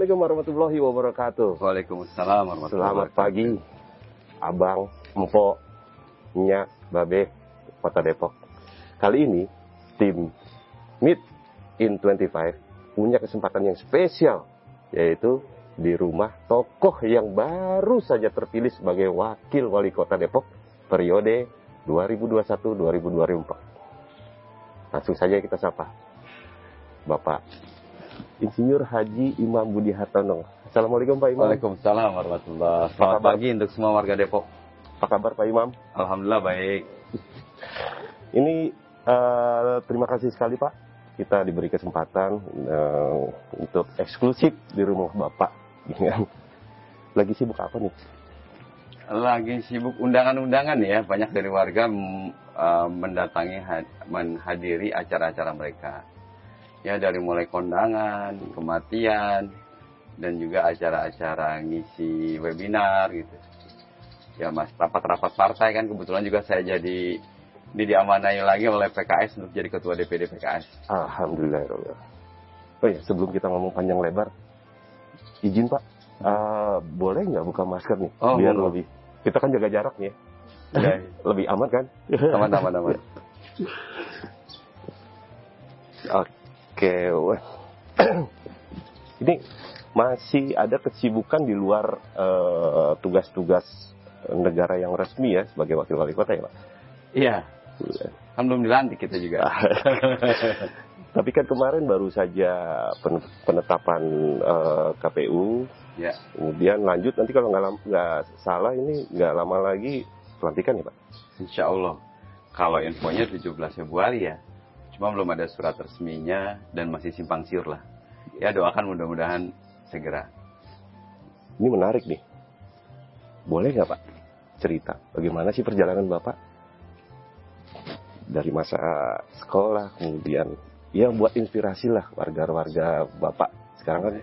Assalamualaikum warahmatullahi wabarakatuh. Waalaikumsalam warahmatullahi Selamat pagi, Abang, Empok, Nyak, Babe, Kota Depok. Kali ini, tim Meet in 25 punya kesempatan yang spesial, yaitu di rumah tokoh yang baru saja terpilih sebagai Wakil Wali Kota Depok periode 2021-2024. Langsung saja kita sapa. Bapak Insinyur Haji Imam Budi Hartono. Assalamualaikum Pak Imam. Waalaikumsalam warahmatullahi Apa Selamat pagi untuk semua warga Depok. Apa kabar Pak Imam? Alhamdulillah baik. Ini eh, terima kasih sekali Pak. Kita diberi kesempatan eh, untuk eksklusif di rumah Bapak. Lagi sibuk apa nih? Lagi sibuk undangan-undangan ya. Banyak dari warga eh, mendatangi, had- menghadiri acara-acara mereka. Ya dari mulai kondangan, kematian, dan juga acara-acara ngisi webinar gitu. Ya mas rapat-rapat partai kan kebetulan juga saya jadi ini diamanai lagi oleh PKS untuk jadi ketua DPD PKS. Alhamdulillah. ya. Oh ya, sebelum kita ngomong panjang lebar, izin Pak, eh, boleh nggak buka masker nih? Oh, biar monggo. lebih. Kita kan jaga jarak nih ya. Ya, Lebih aman kan? Aman-aman aman. Oke, wah. ini masih ada kesibukan di luar eh, tugas-tugas negara yang resmi ya sebagai wakil wali kota ya Pak. Iya, kan belum dilantik kita juga. Tapi kan kemarin baru saja pen- penetapan eh, KPU, ya, kemudian lanjut nanti kalau nggak salah ini nggak lama lagi pelantikan ya Pak. insya Allah. Kalau infonya 17 Februari ya. Cuma belum ada surat resminya dan masih simpang siur lah. Ya doakan mudah-mudahan segera. Ini menarik nih. Boleh nggak Pak cerita bagaimana sih perjalanan Bapak dari masa sekolah kemudian ya buat inspirasi lah warga-warga Bapak sekarang kan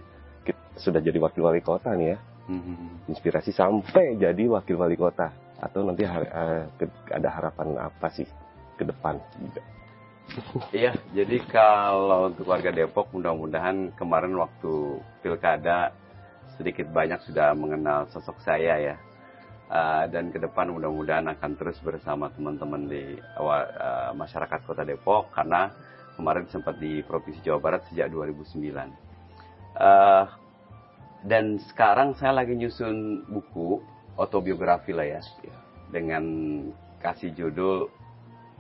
kita sudah jadi wakil wali kota nih ya Mhm. inspirasi sampai jadi wakil wali kota atau nanti eh, ada harapan apa sih ke depan Iya, jadi kalau untuk warga Depok mudah-mudahan kemarin waktu pilkada sedikit banyak sudah mengenal sosok saya ya. Uh, dan ke depan mudah-mudahan akan terus bersama teman-teman di uh, masyarakat Kota Depok karena kemarin sempat di Provinsi Jawa Barat sejak 2009. Uh, dan sekarang saya lagi nyusun buku autobiografi lah ya dengan kasih judul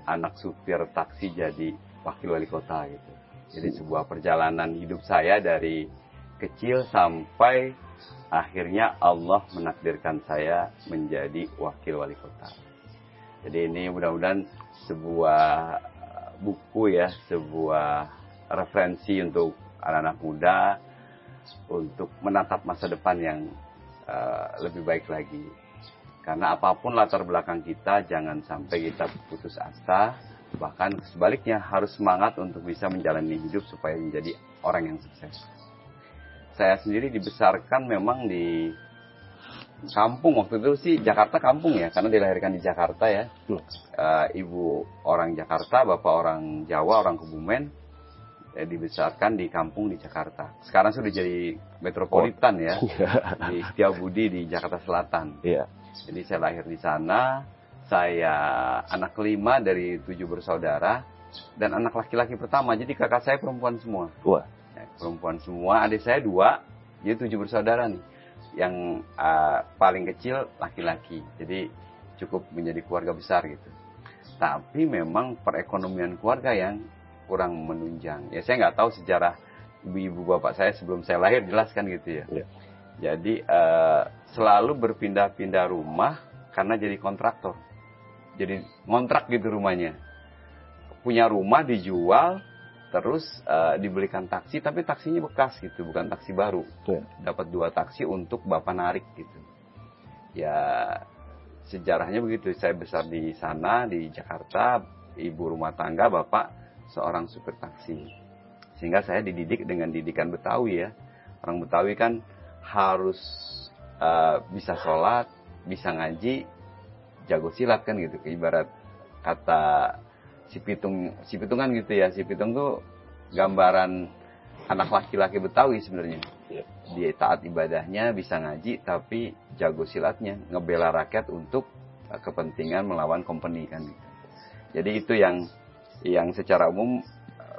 anak supir taksi jadi wakil wali kota gitu. Jadi sebuah perjalanan hidup saya dari kecil sampai akhirnya Allah menakdirkan saya menjadi wakil wali kota. Jadi ini mudah-mudahan sebuah uh, buku ya, sebuah referensi untuk anak-anak muda untuk menatap masa depan yang uh, lebih baik lagi. Karena apa pun latar belakang kita, jangan sampai kita putus asa. Bahkan sebaliknya harus semangat untuk bisa menjalani hidup supaya menjadi orang yang sukses. Saya sendiri dibesarkan memang di kampung waktu itu sih Jakarta kampung ya, karena dilahirkan di Jakarta ya. Eh, ibu orang Jakarta, bapak orang Jawa, orang Kebumen. Eh, dibesarkan di kampung di Jakarta. Sekarang sudah jadi metropolitan ya, di Setiabudi di Jakarta Selatan. Iya Jadi saya lahir di sana, saya anak kelima dari tujuh bersaudara, dan anak laki-laki pertama. Jadi kakak saya perempuan semua. wah Ya, perempuan semua, adik saya dua, jadi tujuh bersaudara nih. Yang ah, paling kecil laki-laki, jadi cukup menjadi keluarga besar gitu. Tapi memang perekonomian keluarga yang kurang menunjang. Ya saya nggak tahu sejarah ibu-ibu bapak saya sebelum saya lahir jelas kan gitu ya. Iya. Jadi eh, selalu berpindah-pindah rumah karena jadi kontraktor. Jadi ngontrak gitu rumahnya. Punya rumah dijual, terus eh, dibelikan taksi, tapi taksinya bekas gitu, bukan taksi baru. Dapat dua taksi untuk bapak narik gitu. Ya sejarahnya begitu. Saya besar di sana di Jakarta, ibu rumah tangga, bapak seorang supir taksi. Sehingga saya dididik dengan didikan Betawi ya. Orang Betawi kan harus eh, bisa sholat, bisa ngaji, jago silat kan gitu. Ibarat kata si pitung, si pitungan gitu ya. Si pitung tuh gambaran anak laki-laki Betawi sebenarnya. Iya. Dia taat ibadahnya, bisa ngaji, tapi jago silatnya, ngebela rakyat untuk uh, kepentingan melawan company kan. Jadi itu yang yang secara umum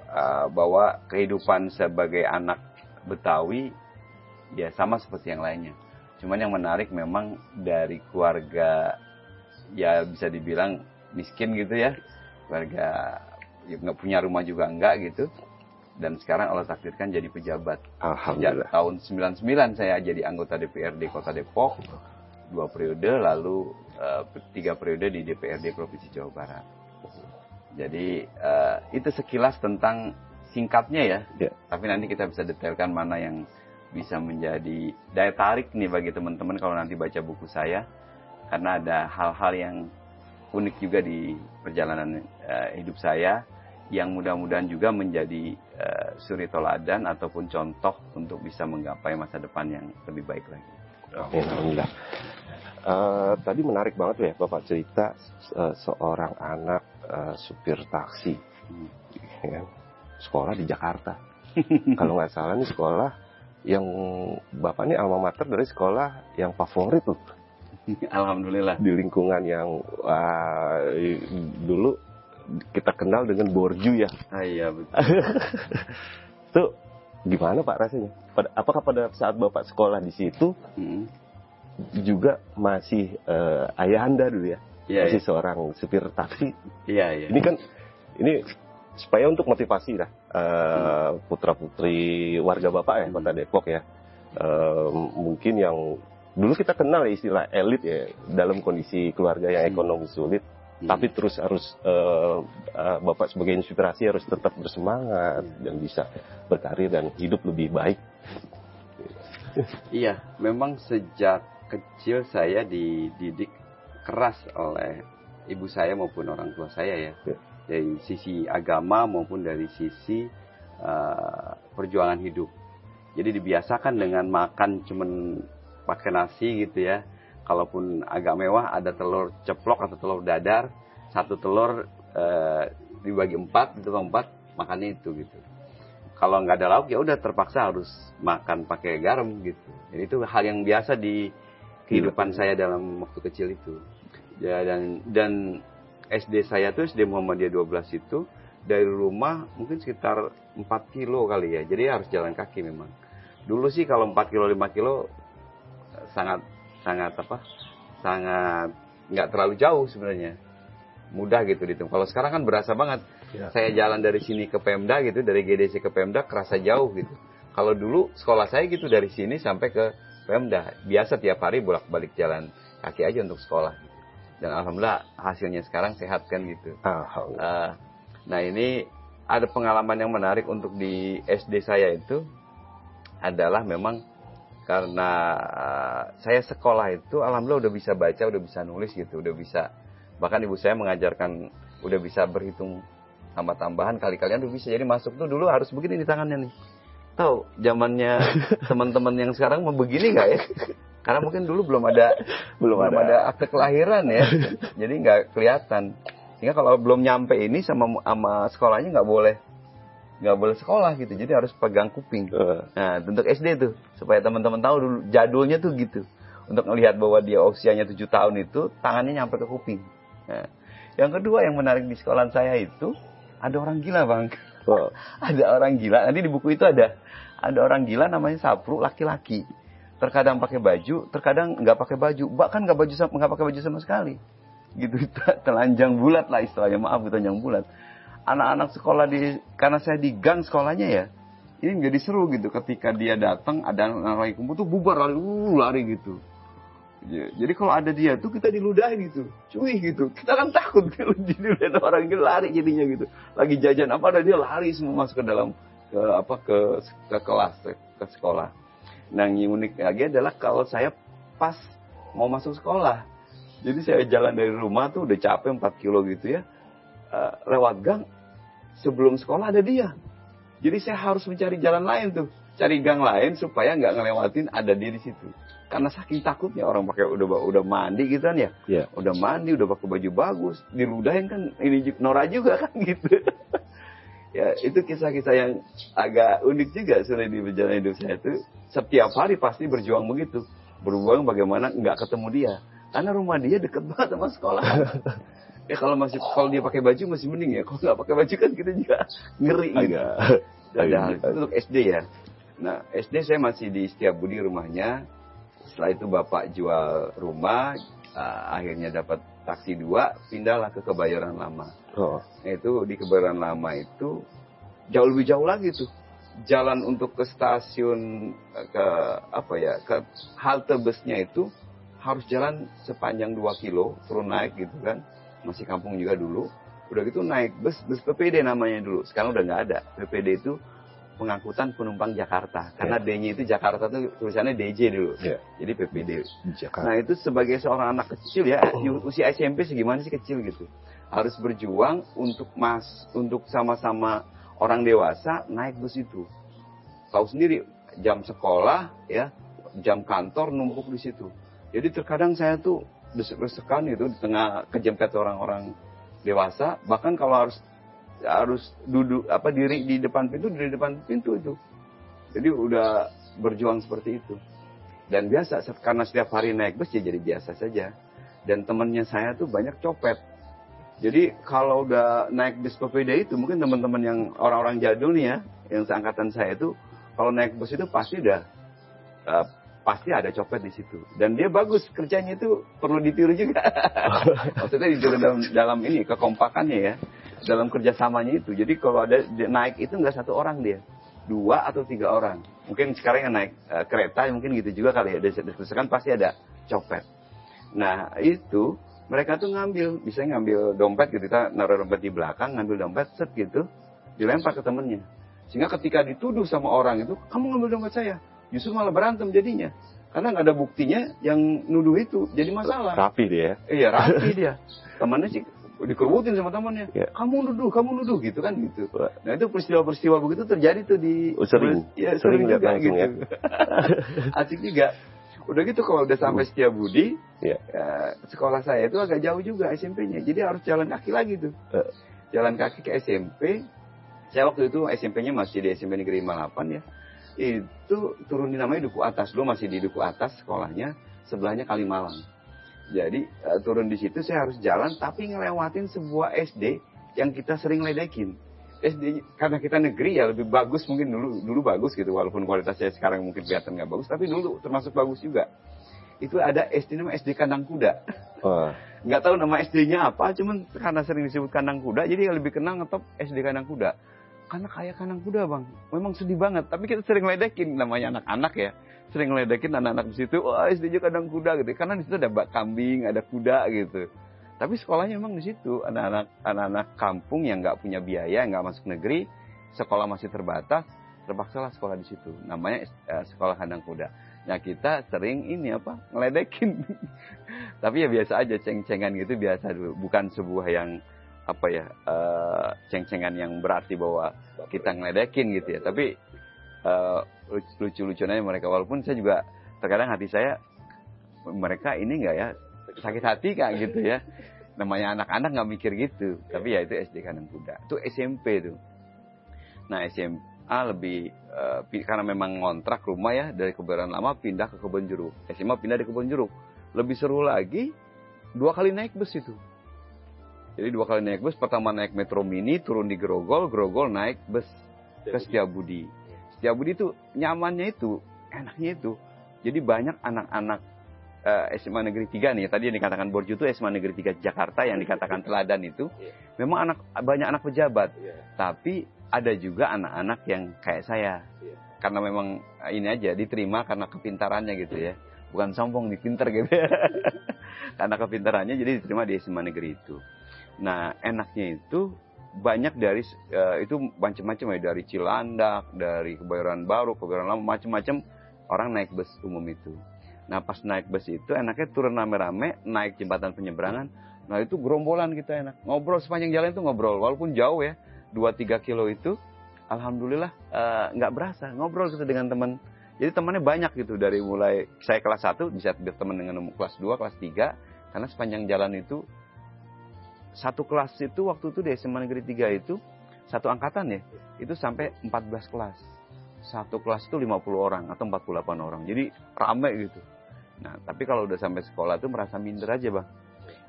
uh, bahwa kehidupan sebagai anak Betawi ya sama seperti yang lainnya. Cuman yang menarik memang dari keluarga ya bisa dibilang miskin gitu ya, keluarga ya nggak punya rumah juga enggak gitu. Dan sekarang Allah takdirkan jadi pejabat. Sejak Alhamdulillah. tahun 99 saya jadi anggota DPRD Kota Depok, dua periode, lalu eh, tiga periode di DPRD Provinsi Jawa Barat. Jadi eh, itu sekilas tentang singkatnya ya. Ya. Tapi nanti kita bisa detailkan mana yang bisa menjadi daya tarik nih bagi teman-teman kalau nanti baca buku saya. Karena ada hal-hal yang unik juga di perjalanan eh, hidup saya yang mudah-mudahan juga menjadi eh, suri toladan ataupun contoh untuk bisa menggapai masa depan yang lebih baik lagi. Amin, Alhamdulillah. Eh, tadi menarik banget ya Bapak cerita eh, seorang anak eh, supir taksi Hmm. ya, sekolah di Jakarta. Kalau nggak salah nih sekolah yang Bapak ini alma mater dari sekolah yang favorit tuh Alhamdulillah. di lingkungan yang wah, dulu kita kenal dengan borju ya. Ah, iya betul. Itu gimana Pak rasanya? Pada, apakah pada saat Bapak sekolah di situ Hmm. juga masih eh, ayahanda dulu ya? Iya, masih seorang supir taksi. iya, iya. Ini kan ini supaya untuk motivasi lah putra putri warga bapak ya Hmm. kota Depok ya. Eh, mungkin yang dulu kita kenal ya istilah elit ya dalam kondisi keluarga yang Hmm. ekonomi sulit, Hmm. tapi terus harus eh, eh, bapak sebagai inspirasi harus tetap bersemangat Hmm. dan bisa berkarir dan hidup lebih baik. Iya, memang sejak kecil saya dididik keras oleh ibu saya maupun orang tua saya ya. Ya. Dari sisi agama maupun dari sisi uh, perjuangan hidup. Jadi dibiasakan dengan makan cuman pakai nasi gitu ya. Kalaupun agak mewah ada telur ceplok atau telur dadar, satu telur uh, dibagi empat, itu empat makannya itu gitu kalau nggak ada lauk ya udah terpaksa harus makan pakai garam gitu. Jadi itu hal yang biasa di kehidupan saya dalam waktu kecil itu. Ya dan dan SD saya tuh SD Muhammadiyah 12 itu dari rumah mungkin sekitar 4 kilo kali ya. Jadi harus jalan kaki memang. Dulu sih kalau 4 kilo 5 kilo sangat sangat apa? Sangat nggak terlalu jauh sebenarnya. Mudah gitu dihitung. Kalau sekarang kan berasa banget Ya. saya jalan dari sini ke Pemda gitu, dari GDC ke Pemda kerasa jauh gitu. Kalau dulu sekolah saya gitu dari sini sampai ke Pemda, biasa tiap hari bolak-balik jalan kaki aja untuk sekolah. Dan alhamdulillah hasilnya sekarang sehat kan gitu. Alhamdulillah. Eh, nah ini ada pengalaman yang menarik untuk di SD saya itu adalah memang karena eh, saya sekolah itu alhamdulillah udah bisa baca, udah bisa nulis gitu, udah bisa bahkan ibu saya mengajarkan udah bisa berhitung tambah tambahan kali-kalian udah bisa. Jadi masuk tuh dulu harus begini di tangannya nih. Tahu zamannya teman-teman yang sekarang mau begini nggak ya? Karena mungkin dulu belum ada Belum belum ada. ada akte kelahiran ya. Jadi nggak kelihatan. Sehingga kalau belum nyampe ini sama sama sekolahnya nggak boleh nggak boleh sekolah gitu. Jadi harus pegang kuping. Eh, Nah, untuk SD tuh supaya teman-teman tahu dulu jadulnya tuh gitu. Untuk melihat bahwa dia usianya 7 tahun itu tangannya nyampe ke kuping. Nah, yang kedua yang menarik di sekolah saya itu ada orang gila, Bang. oh, ada orang gila. Nanti di buku itu ada ada orang gila namanya Sapru laki-laki. Terkadang pakai baju, terkadang nggak pakai baju, bahkan nggak baju nggak pakai baju sama sekali. Gitu telanjang bulat lah istilahnya, maaf telanjang bulat. Anak-anak sekolah di karena saya di gang sekolahnya ya. Ini menjadi seru gitu ketika dia datang ada anak lagi kumpul tuh bubar lari, uh, lari gitu. Ya, Jadi kalau ada dia tuh kita diludahin gitu, cuy gitu. Kita kan takut kalau diludahin orang gitu lari jadinya gitu. Lagi jajan apa ada dia lari semua masuk ke dalam ke apa ke ke kelas ke, ke sekolah. Nah yang unik lagi adalah kalau saya pas mau masuk sekolah. Jadi saya jalan dari rumah tuh udah capek 4 kilo gitu ya. Eh, lewat gang sebelum sekolah ada dia. Jadi saya harus mencari jalan lain tuh, cari gang lain supaya nggak ngelewatin ada dia di situ. Karena saking takutnya orang pakai udah udah mandi gitu kan ya, ya. udah mandi, udah pakai baju bagus, diludahin kan ini Nora juga kan gitu. ya itu kisah-kisah yang agak unik juga sebenarnya di perjalanan hidup saya itu. Setiap hari pasti berjuang begitu. Berjuang bagaimana nggak ketemu dia. Karena rumah dia deket banget sama sekolah. Ya kalau masih kalau dia pakai baju masih mending ya. Kalau nggak pakai baju kan kita juga ngeri gitu. Ada hal itu untuk SD ya. Nah SD saya masih di Setiabudi rumahnya. Setelah itu bapak jual rumah uh, akhirnya dapat taksi dua pindahlah ke Kebayoran Lama Oh. Nah, itu di Kebayoran Lama itu jauh lebih jauh lagi tuh. Jalan untuk ke stasiun ke apa ya ke halte busnya itu harus jalan sepanjang 2 kilo turun naik gitu kan. Masih kampung juga dulu. Udah gitu naik bus bus PPD namanya dulu. Sekarang udah nggak ada. PPD itu pengangkutan penumpang Jakarta. Karena D-nya itu Jakarta tuh tulisannya DJ dulu. Ya. Jadi PPD. Jakarta. Nah itu sebagai seorang anak kecil ya, usia SMP segimana sih kecil gitu. Harus berjuang untuk mas, untuk sama-sama orang dewasa naik bus itu. Tahu sendiri jam sekolah ya, jam kantor numpuk di situ. Jadi terkadang saya tuh desek-desekan itu di tengah kejempet orang-orang dewasa. Bahkan kalau harus harus duduk apa diri di depan pintu di depan pintu itu. Jadi udah berjuang seperti itu. Dan biasa karena setiap hari naik bus ya jadi biasa saja. Dan temannya saya tuh banyak copet. Jadi kalau udah naik bis PPD itu mungkin teman-teman yang orang-orang jadul nih ya, yang seangkatan saya itu kalau naik bus itu pasti udah uh, pasti ada copet di situ. Dan dia bagus kerjanya itu perlu ditiru juga. Maksudnya ditiru dalam, dalam ini kekompakannya ya, dalam kerjasamanya itu. Jadi kalau ada naik itu nggak satu orang dia, dua atau tiga orang. Mungkin sekarang yang naik uh, kereta mungkin gitu juga kali ya. Diskusikan pasti ada copet. Nah itu mereka tuh ngambil, bisa ngambil dompet gitu, kita naruh dompet di belakang, ngambil dompet, set gitu, dilempar ke temennya. Sehingga ketika dituduh sama orang itu, kamu ngambil dompet saya, justru malah berantem jadinya. Karena nggak ada buktinya yang nuduh itu, jadi masalah. Rapi dia. Iya rapi dia. Temannya sih dikerubutin sama temannya. Ya. Kamu nuduh, kamu nuduh gitu kan gitu. Nah itu peristiwa-peristiwa begitu terjadi tuh di Oh, sering. Ya, Sering sering, juga gitu. Asik juga. Udah gitu kalau udah sampai Setiabudi, Ya. ya, sekolah saya itu agak jauh juga SMP-nya. Jadi harus jalan kaki lagi tuh. Eh. Jalan kaki ke SMP. Saya waktu itu SMP-nya masih di SMP Negeri 58 ya. Itu turun di namanya Duku Atas. Dulu masih di Duku Atas sekolahnya. Sebelahnya Kalimalang. Jadi eh, turun di situ saya harus jalan tapi ngelewatin sebuah SD yang kita sering ledekin. SD karena kita negeri ya lebih bagus mungkin dulu dulu bagus gitu walaupun kualitasnya sekarang mungkin kelihatan nggak bagus tapi dulu termasuk bagus juga. Itu ada SD namanya SD Kandang Kuda. Nggak tahu nama SD-nya apa, cuman karena sering disebut Kandang Kuda jadi lebih kenal ngetop SD Kandang Kuda. Karena kayak kandang kuda bang, memang sedih banget. Tapi kita sering ledekin namanya anak-anak ya, sering ledekin anak-anak di situ. Wah SD-nya kandang kuda gitu, karena di situ ada bak kambing, ada kuda gitu. Tapi sekolahnya memang di situ anak-anak anak-anak kampung yang nggak punya biaya, nggak masuk negeri, sekolah masih terbatas, terpaksalah sekolah di situ. Namanya eh, sekolah kandang kuda. Nah kita sering ini apa ngeledekin. Tapi ya biasa aja ceng-cengan gitu biasa dulu, bukan sebuah yang apa ya eh, ceng-cengan yang berarti bahwa kita ngeledekin gitu ya. Tapi eh, lucu-lucunya mereka walaupun saya juga terkadang hati saya mereka ini enggak ya sakit hati kak gitu ya. Namanya anak-anak nggak mikir gitu. Tapi ya itu SD kanan kuda. Itu SMP tuh. Nah SMA lebih pi- karena memang ngontrak rumah ya dari kebayoran lama pindah ke kebun jeruk. SMA pindah di kebun jeruk. Lebih seru lagi dua kali naik bus itu. Jadi dua kali naik bus pertama naik metro mini turun di Grogol Grogol naik bus ke Setiabudi. Setiabudi itu nyamannya itu enaknya itu. Jadi banyak anak-anak eh, SMA Negeri 3 nih. Tadi yang dikatakan Borju itu SMA Negeri 3 Jakarta yang dikatakan teladan itu. Memang anak banyak anak pejabat. Tapi ada juga anak-anak yang kayak saya. Karena memang eh, ini aja diterima karena kepintarannya gitu ya. Bukan sombong dipinter gitu. Ya karena kepintarannya jadi diterima di SMA Negeri itu. Nah enaknya itu banyak dari eh, itu macam-macam ya. Dari Cilandak dari Kebayoran Baru Kebayoran Lama macam-macam orang naik bus umum itu Nah pas naik bus itu enaknya turun rame-rame, naik jembatan penyeberangan. Nah itu gerombolan kita enak. Ngobrol sepanjang jalan itu ngobrol. Walaupun jauh ya, 2-3 kilo itu. Alhamdulillah eh, nggak berasa. Ngobrol kita dengan teman. Jadi temannya banyak gitu. Dari mulai saya kelas 1 bisa berteman dengan kelas 2, kelas 3. Karena sepanjang jalan itu, satu kelas itu waktu itu di SMA Negeri 3 itu, satu angkatan ya, itu sampai 14 kelas. Satu kelas itu 50 orang atau 48 orang. Jadi rame gitu. Nah, tapi kalau udah sampai sekolah itu merasa minder aja, Bang.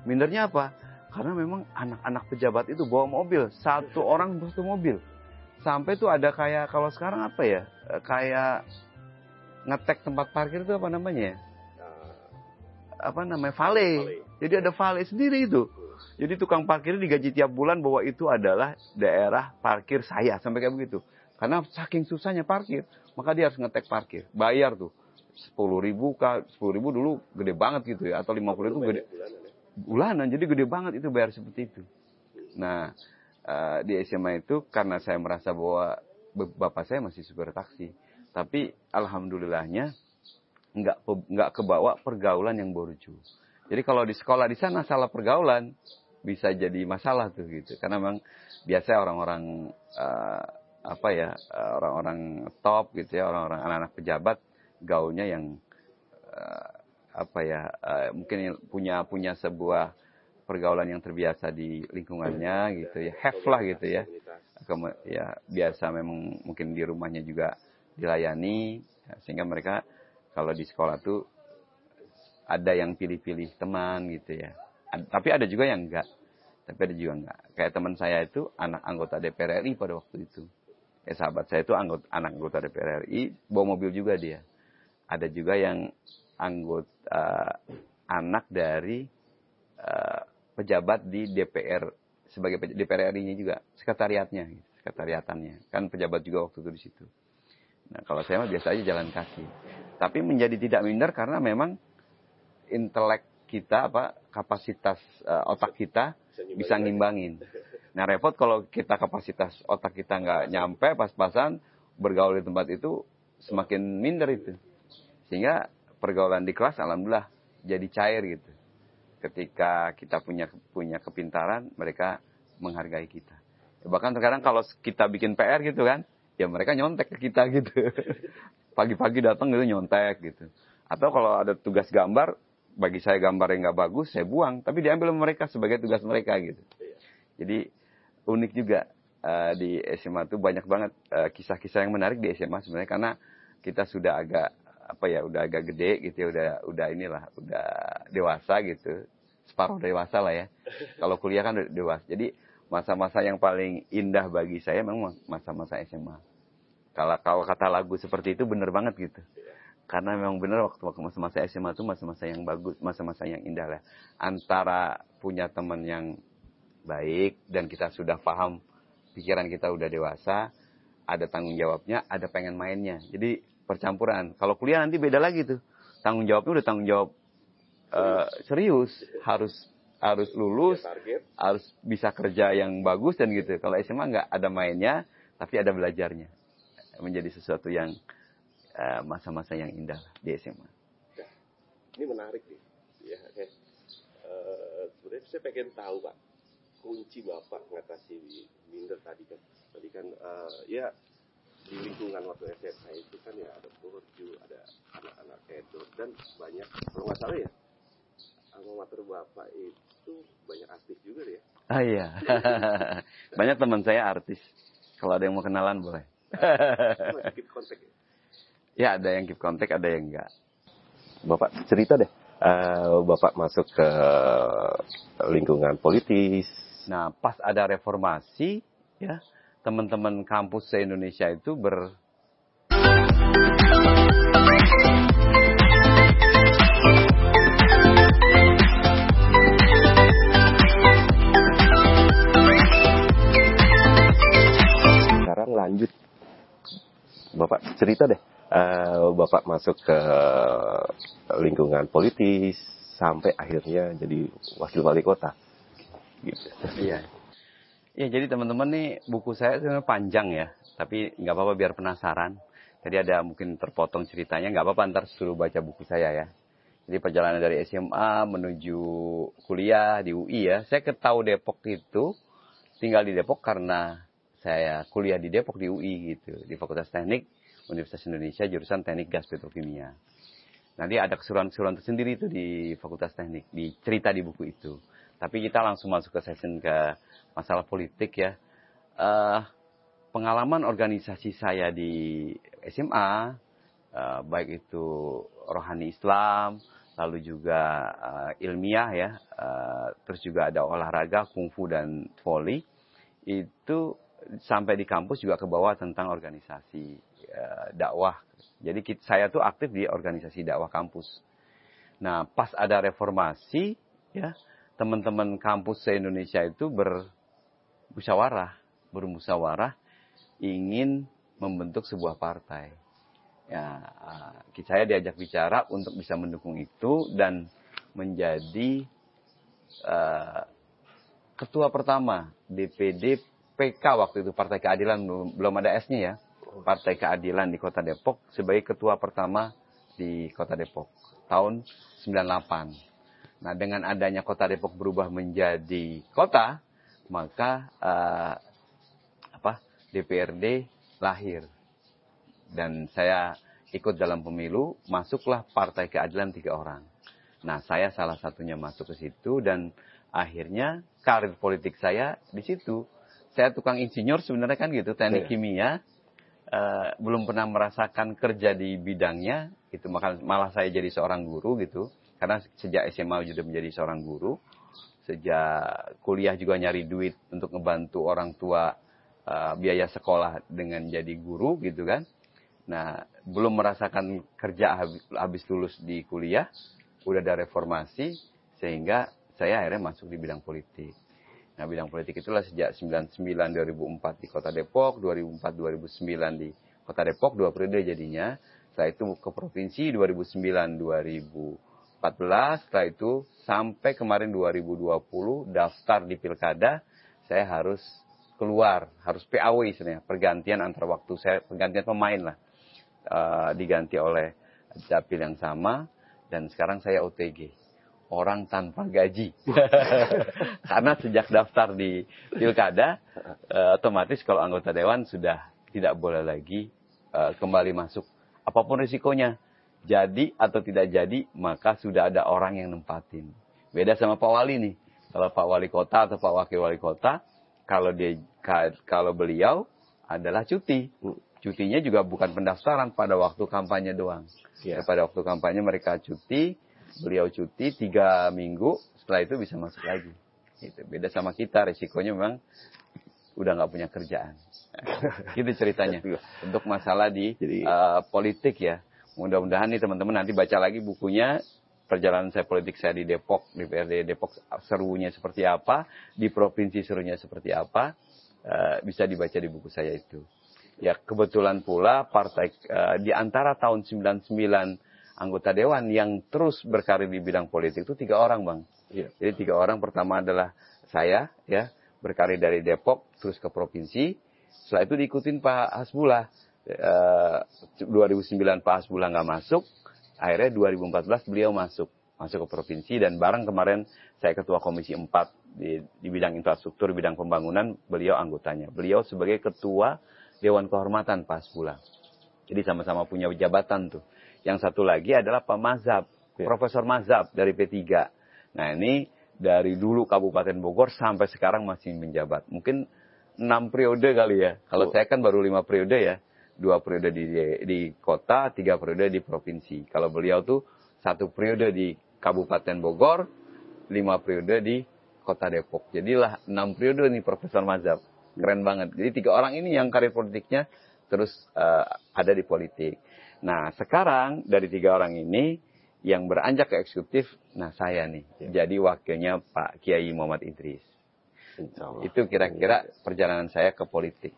Mindernya apa? Karena memang anak-anak pejabat itu bawa mobil, satu orang satu mobil. Sampai tuh ada kayak kalau sekarang apa ya? Eh, kayak ngetek tempat parkir itu apa namanya ya? Apa namanya? Vale. Jadi ada vale sendiri itu. Jadi tukang parkir digaji tiap bulan bahwa itu adalah daerah parkir saya sampai kayak begitu. Karena saking susahnya parkir, maka dia harus ngetek parkir, bayar tuh sepuluh ribu kak sepuluh ribu dulu gede banget gitu ya atau lima puluh itu gede bulanan jadi gede banget itu bayar seperti itu. Nah uh, di SMA itu karena saya merasa bahwa bapak saya masih supir taksi, tapi alhamdulillahnya nggak nggak kebawa pergaulan yang borju. Jadi kalau di sekolah di sana salah pergaulan, bisa jadi masalah tuh gitu karena memang biasa orang-orang uh, apa ya orang-orang top gitu ya orang-orang anak-anak pejabat gaulnya yang uh, apa ya uh, mungkin punya punya sebuah pergaulan yang terbiasa di lingkungannya gitu ya have lah gitu ya ya biasa memang mungkin di rumahnya juga dilayani sehingga mereka kalau di sekolah tuh ada yang pilih-pilih teman gitu ya tapi ada juga yang enggak. Tapi ada juga enggak. Kayak teman saya itu anak anggota DPR RI pada waktu itu. Kayak sahabat saya itu anggota, anak anggota DPR RI, bawa mobil juga dia. Ada juga yang anggota uh, anak dari uh, pejabat di DPR sebagai DPR RI-nya juga, sekretariatnya, sekretariatannya. Kan pejabat juga waktu itu di situ. Nah, kalau saya mah biasa aja jalan kaki. Tapi menjadi tidak minder karena memang intelek kita apa kapasitas uh, otak kita bisa ngimbangin. Nah repot kalau kita kapasitas otak kita nggak nyampe pas-pasan bergaul di tempat itu semakin minder itu. Sehingga pergaulan di kelas alhamdulillah jadi cair gitu. Ketika kita punya punya kepintaran, mereka menghargai kita. Bahkan sekarang kalau kita bikin PR gitu kan, ya mereka nyontek ke kita gitu. Pagi-pagi datang gitu nyontek gitu. Atau kalau ada tugas gambar, bagi saya gambar yang nggak bagus saya buang tapi diambil mereka sebagai tugas mereka gitu jadi unik juga uh, di SMA itu banyak banget kisah eh, kisah-kisah yang menarik di SMA sebenarnya karena kita sudah agak apa ya udah agak gede gitu ya udah udah inilah udah dewasa gitu. Separuh dewasa lah ya. Kalau kuliah kan dewasa. Jadi masa-masa yang paling indah bagi saya memang masa-masa SMA kalau kalau kata lagu seperti itu bener banget gitu. Karena memang benar waktu waktu masa-masa SMA itu masa-masa yang bagus, masa-masa yang indah lah. Antara punya teman yang baik dan kita sudah paham pikiran kita udah dewasa, ada tanggung jawabnya, ada pengen mainnya. Jadi percampuran. Kalau kuliah nanti beda lagi tuh. Tanggung jawabnya udah tanggung jawab uh, serius, harus harus lulus, harus bisa kerja yang bagus dan gitu. Kalau SMA nggak ada mainnya, tapi ada belajarnya. Menjadi sesuatu yang Eh, masa-masa uh, yang indah di SMA. Nah, ini menarik nih, ya. Okay. Uh, sebenarnya saya pengen tahu pak, kunci bapak mengatasi minder tadi kan, tadi kan uh, ya di lingkungan waktu SMA itu kan ya ada borju, ada anak-anak kedok dan banyak kalau nggak salah ya alma mater bapak itu banyak artis juga ya. Ah iya, banyak teman saya artis. Kalau ada yang mau kenalan boleh. Ya? Ya ada yang keep contact, ada yang enggak. Bapak cerita deh, uh, Bapak masuk ke lingkungan politis. Nah pas ada reformasi, ya teman-teman kampus se Indonesia itu ber sekarang lanjut Bapak cerita deh uh, Bapak masuk ke lingkungan politis sampai akhirnya jadi wakil wali kota. Gitu. Iya. Ya jadi teman-teman nih buku saya sebenarnya panjang ya, tapi nggak apa-apa biar penasaran. Jadi ada mungkin terpotong ceritanya, nggak apa-apa ntar suruh baca buku saya ya. Jadi perjalanan dari SMA menuju kuliah di UI ya. Saya ketahui Depok itu tinggal di Depok karena saya kuliah di Depok di UI gitu, di Fakultas Teknik Universitas Indonesia jurusan Teknik Gas Petrokimia. Nanti ada keseruan-keseruan tersendiri itu di Fakultas Teknik, di cerita di buku itu. Tapi kita langsung masuk ke session ke masalah politik ya. Uh, pengalaman organisasi saya di SMA, uh, baik itu rohani Islam, lalu juga uh, ilmiah ya, uh, terus juga ada olahraga, kungfu dan volley, itu sampai di kampus juga ke bawah tentang organisasi uh, dakwah. Jadi kita, saya tuh aktif di organisasi dakwah kampus. Nah, pas ada reformasi, ya teman-teman kampus se Indonesia itu bermusyawarah, bermusyawarah ingin membentuk sebuah partai. Ya, saya diajak bicara untuk bisa mendukung itu dan menjadi uh, ketua pertama DPD PK waktu itu Partai Keadilan belum ada S-nya ya. Partai Keadilan di Kota Depok sebagai ketua pertama di Kota Depok tahun 98. Nah, dengan adanya Kota Depok berubah menjadi kota, maka uh, apa? DPRD lahir. Dan saya ikut dalam pemilu, masuklah Partai Keadilan tiga orang. Nah, saya salah satunya masuk ke situ dan akhirnya karir politik saya di situ saya tukang insinyur sebenarnya kan gitu, teknik yeah. kimia. Uh, belum pernah merasakan kerja di bidangnya, itu malah, malah saya jadi seorang guru gitu. Karena sejak SMA sudah menjadi seorang guru, sejak kuliah juga nyari duit untuk ngebantu orang tua uh, biaya sekolah dengan jadi guru gitu kan. Nah, belum merasakan kerja habis, habis lulus di kuliah, udah ada reformasi, sehingga saya akhirnya masuk di bidang politik. Nah, bidang politik itulah sejak 99 2004 di Kota Depok, 2004 2009 di Kota Depok, dua periode jadinya. Setelah itu ke provinsi 2009 2014, setelah itu sampai kemarin 2020 daftar di Pilkada, saya harus keluar, harus PAW sebenarnya, pergantian antar waktu saya, pergantian pemain lah. Uh, diganti oleh dapil yang sama dan sekarang saya OTG orang tanpa gaji. Karena sejak daftar di pilkada, uh, otomatis kalau anggota dewan sudah tidak boleh lagi uh, kembali masuk. Apa pun risikonya, jadi atau tidak jadi, maka sudah ada orang yang nempatin. Beda sama Pak Wali nih. Kalau Pak Wali Kota atau Pak Wakil Wali Kota, kalau dia kalau beliau adalah cuti. Cutinya juga bukan pendaftaran pada waktu kampanye doang. Yeah. Pada waktu kampanye mereka cuti, beliau cuti tiga minggu, setelah itu bisa masuk lagi. Gitu. Beda sama kita, resikonya memang udah nggak punya kerjaan. gitu ceritanya. Untuk masalah di Jadi, uh, politik ya. Mudah-mudahan nih teman-teman nanti baca lagi bukunya perjalanan saya politik saya di Depok, di PRD Depok serunya seperti apa, di provinsi serunya seperti apa, uh, bisa dibaca di buku saya itu. Ya kebetulan pula partai uh, di antara tahun 99 anggota dewan yang terus berkarir di bidang politik itu tiga orang bang. Ya. Jadi tiga orang pertama adalah saya ya berkarir dari Depok terus ke provinsi. Setelah itu diikutin Pak Hasbullah. E, 2009 Pak Hasbullah nggak masuk. Akhirnya 2014 beliau masuk masuk ke provinsi dan bareng kemarin saya ketua komisi 4 di, di bidang infrastruktur, bidang pembangunan, beliau anggotanya. Beliau sebagai ketua Dewan Kehormatan Pak Hasbullah. Jadi sama-sama punya jabatan tuh. Yang satu lagi adalah Pak Mazhab, ya. Profesor Mazhab dari P3. Nah ini dari dulu Kabupaten Bogor sampai sekarang masih menjabat. Mungkin enam periode kali ya. Kalau oh. saya kan baru lima periode ya. Dua periode di, di kota, tiga periode di provinsi. Kalau beliau tuh satu periode di Kabupaten Bogor, lima periode di Kota Depok. Jadilah enam periode nih Profesor Mazhab. Keren banget. Jadi tiga orang ini yang karir politiknya terus uh, ada di politik. Nah, sekarang dari tiga orang ini yang beranjak ke eksekutif, nah saya nih, ya. jadi wakilnya Pak Kiai Muhammad Idris. Itu kira-kira perjalanan saya ke politik.